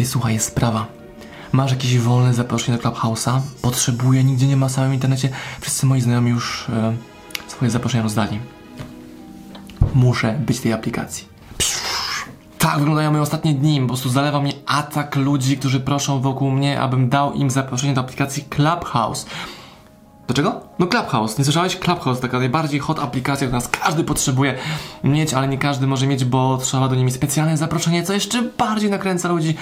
Ty słuchaj, jest sprawa. Masz jakieś wolne zaproszenie do Clubhouse'a? Potrzebuję, nigdzie nie ma w samym internecie. Wszyscy moi znajomi już e, swoje zaproszenia rozdali. Muszę być w tej aplikacji. Tak wyglądają moje ostatnie dni. Po prostu zalewa mnie atak ludzi, którzy proszą wokół mnie, abym dał im zaproszenie do aplikacji Clubhouse. Do czego? No Clubhouse. Nie słyszałeś? Clubhouse, taka najbardziej hot aplikacja, którą nas każdy potrzebuje mieć, ale nie każdy może mieć, bo trzeba do niej specjalne zaproszenie, co jeszcze bardziej nakręca ludzi.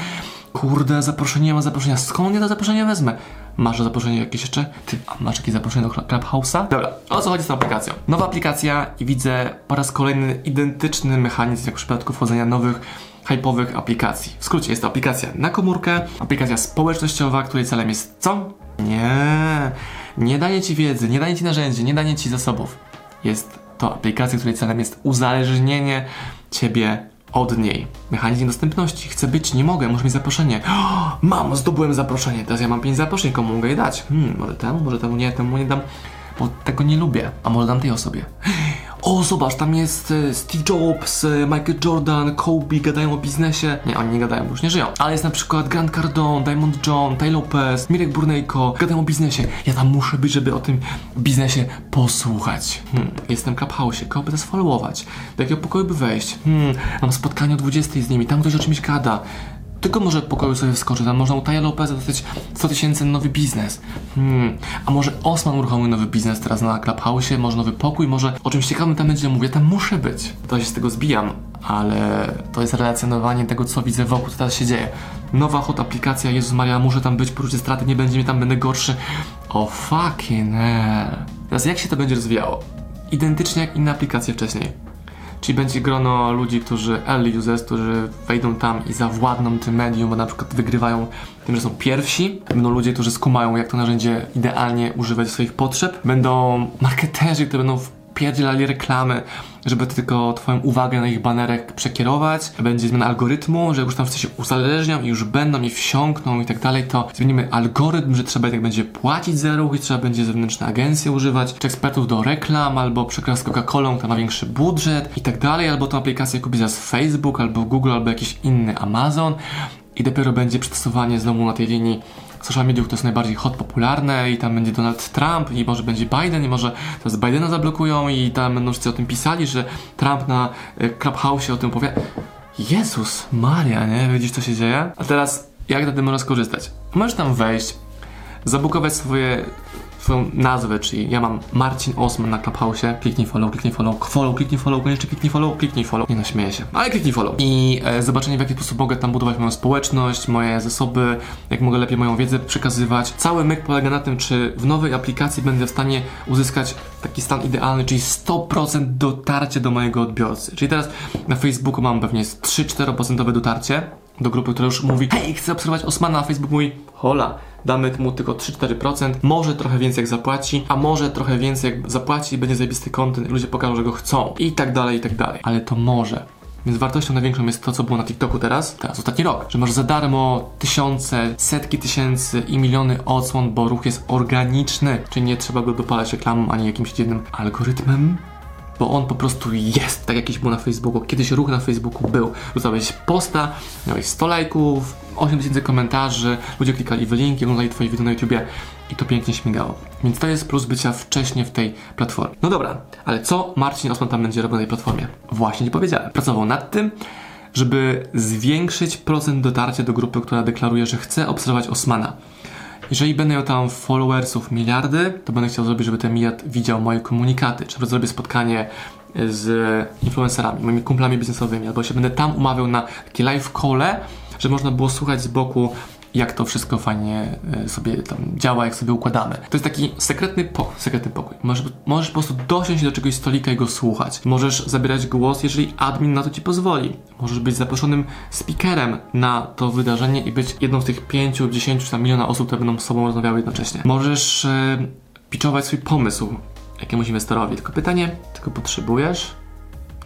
Kurde, zaproszenie, nie ma zaproszenia. Skąd ja to zaproszenie wezmę? Masz zaproszenie jakieś jeszcze? Ty, masz jakieś zaproszenie do Cl- Clubhouse'a? Dobra, o co chodzi z tą aplikacją? Nowa aplikacja i widzę po raz kolejny identyczny mechanizm jak w przypadku wchodzenia nowych hypowych aplikacji. W skrócie jest to aplikacja na komórkę, aplikacja społecznościowa, której celem jest co? Nie, nie daje ci wiedzy, nie daje ci narzędzi, nie daje ci zasobów. Jest to aplikacja, której celem jest uzależnienie ciebie od niej. Mechanizm dostępności. Chcę być, nie mogę, muszę mieć zaproszenie. O, mam, zdobyłem zaproszenie. Teraz ja mam pięć zaproszeń, komu mogę je dać? Hmm, może temu, może temu nie, temu nie dam, bo tego nie lubię. A może dam tej osobie. O, zobacz, tam jest e, Steve Jobs, e, Michael Jordan, Kobe, gadają o biznesie. Nie, oni nie gadają, bo już nie żyją. Ale jest na przykład Grant Cardone, Diamond John, Ty Lopez, Mirek Burnejko, gadają o biznesie. Ja tam muszę być, żeby o tym biznesie posłuchać. Hmm, jestem w Clubhouse'ie, kogo by nas followować? Do jakiego pokoju by wejść? Hmm, mam spotkanie o 20 z nimi, tam ktoś o czymś gada. Tylko może pokoju sobie wskoczy, tam można u Taja Lopeza dostać 100 tysięcy nowy biznes. Hmm. A może Osman uruchomił nowy biznes teraz na Clubhouse'ie, może nowy pokój, może o czymś ciekawym tam będzie mówię, tam muszę być. To się z tego zbijam, ale to jest relacjonowanie tego, co widzę wokół, co teraz się dzieje. Nowa hot aplikacja, Jezus Maria, muszę tam być, poczucie straty, nie będzie mnie tam, będę gorszy. O fucking hell. Teraz jak się to będzie rozwijało? Identycznie jak inne aplikacje wcześniej. Czyli będzie grono ludzi, którzy early users, którzy wejdą tam i zawładną tym medium, bo na przykład wygrywają tym, że są pierwsi. Będą ludzie, którzy skumają, jak to narzędzie idealnie używać swoich potrzeb. Będą marketerzy, którzy będą wpierdzielali reklamy, żeby tylko twoją uwagę na ich banerach przekierować. Będzie zmiana algorytmu, że już tam wszyscy się uzależnią i już będą i wsiąkną i tak dalej, to zmienimy algorytm, że trzeba jednak będzie płacić za ruch i trzeba będzie zewnętrzne agencje używać, czy ekspertów do reklam, albo przykład z Coca-Colą, kto ma większy budżet i tak dalej, albo tą aplikację kupi zaraz Facebook, albo Google, albo jakiś inny Amazon i dopiero będzie przetestowanie znowu na tej linii social mediów, które są najbardziej hot, popularne i tam będzie Donald Trump i może będzie Biden i może teraz Bidena zablokują i tam będą wszyscy o tym pisali, że Trump na y, Clubhouse o tym powie. Jezus Maria, nie? Widzisz co się dzieje? A teraz jak na tym można skorzystać? Możesz tam wejść, zabukować swoje swoją nazwę, czyli ja mam Marcin Osman na Clubhouse'ie, kliknij follow, kliknij follow, follow, kliknij follow, koniecznie kliknij follow, kliknij follow. Nie no, śmieję się, ale kliknij follow. I e, zobaczenie w jaki sposób mogę tam budować moją społeczność, moje zasoby, jak mogę lepiej moją wiedzę przekazywać. Cały myk polega na tym, czy w nowej aplikacji będę w stanie uzyskać taki stan idealny, czyli 100% dotarcie do mojego odbiorcy. Czyli teraz na Facebooku mam pewnie 3-4% dotarcie, do grupy, która już mówi hej, chcę obserwować Osmana, a Facebook mówi hola, damy mu tylko 3-4%, może trochę więcej jak zapłaci, a może trochę więcej jak zapłaci i będzie zajebisty content ludzie pokażą, że go chcą i tak dalej, i tak dalej. Ale to może. Więc wartością największą jest to, co było na TikToku teraz, teraz ostatni rok, że masz za darmo tysiące, setki tysięcy i miliony odsłon, bo ruch jest organiczny, czyli nie trzeba go dopalać reklamą ani jakimś dziwnym algorytmem, bo on po prostu jest, tak jakiś był na Facebooku. Kiedyś ruch na Facebooku był. Rzucałeś posta, miałeś 100 lajków, 8 tysięcy komentarzy, ludzie klikali w linki, oglądali twoje wideo na YouTubie i to pięknie śmigało. Więc to jest plus bycia wcześniej w tej platformie. No dobra, ale co Marcin Osman tam będzie robił na tej platformie? Właśnie nie powiedziałem. Pracował nad tym, żeby zwiększyć procent dotarcia do grupy, która deklaruje, że chce obserwować Osmana. Jeżeli będę miał tam followersów miliardy, to będę chciał zrobić, żeby ten miliard widział moje komunikaty. Czy zrobię spotkanie z influencerami, moimi kumplami biznesowymi, albo się będę tam umawiał na takie live call, że można było słuchać z boku jak to wszystko fajnie e, sobie tam działa, jak sobie układamy. To jest taki sekretny, po, sekretny pokój. Możesz, możesz po prostu dosiąść do czegoś stolika i go słuchać. Możesz zabierać głos, jeżeli admin na to ci pozwoli. Możesz być zaproszonym speakerem na to wydarzenie i być jedną z tych 5, 10 czy tam miliona osób, które będą z sobą rozmawiały jednocześnie. Możesz e, pitchować swój pomysł jakiemuś inwestorowi. Tylko pytanie, tylko potrzebujesz?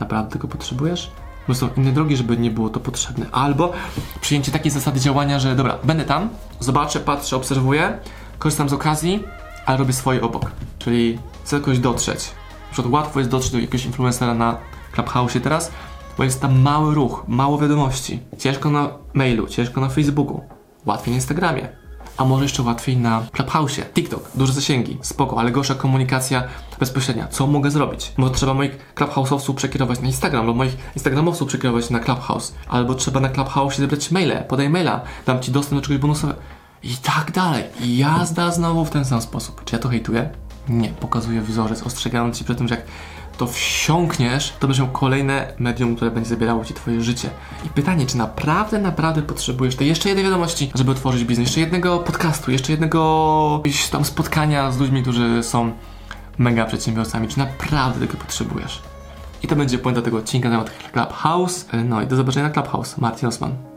Naprawdę tego potrzebujesz? Bo są inne drogi, żeby nie było to potrzebne. Albo przyjęcie takiej zasady działania, że dobra, będę tam, zobaczę, patrzę, obserwuję, korzystam z okazji, ale robię swoje obok. Czyli chcę jakoś dotrzeć. Na przykład łatwo jest dotrzeć do jakiegoś influencera na Clubhouse teraz, Bo jest tam mały ruch, mało wiadomości. Ciężko na mailu, ciężko na Facebooku, łatwiej na Instagramie. A może jeszcze łatwiej na Clubhouse, TikTok, duże zasięgi, spoko, ale gorsza komunikacja bezpośrednia. Co mogę zrobić? Może trzeba moich Clubhouse'owców przekierować na Instagram, albo moich Instagramowców przekierować na Clubhouse, albo trzeba na Clubhouse zebrać maile, podaj maila, dam ci dostęp do czegoś bonusowego. I tak dalej. I jazda znowu w ten sam sposób. Czy ja to hejtuję? Nie, pokazuję wzorzec, ostrzegając ci przed tym, że jak to wsiąkniesz, to będziesz miał kolejne medium, które będzie zabierało ci twoje życie. I pytanie, czy naprawdę, naprawdę potrzebujesz tej jeszcze jednej wiadomości, żeby otworzyć biznes, jeszcze jednego podcastu, jeszcze jednego tam spotkania z ludźmi, którzy są mega przedsiębiorcami, czy naprawdę tego potrzebujesz? I to będzie puenta tego odcinka na temat Clubhouse. No i do zobaczenia na Clubhouse. Martin Osman.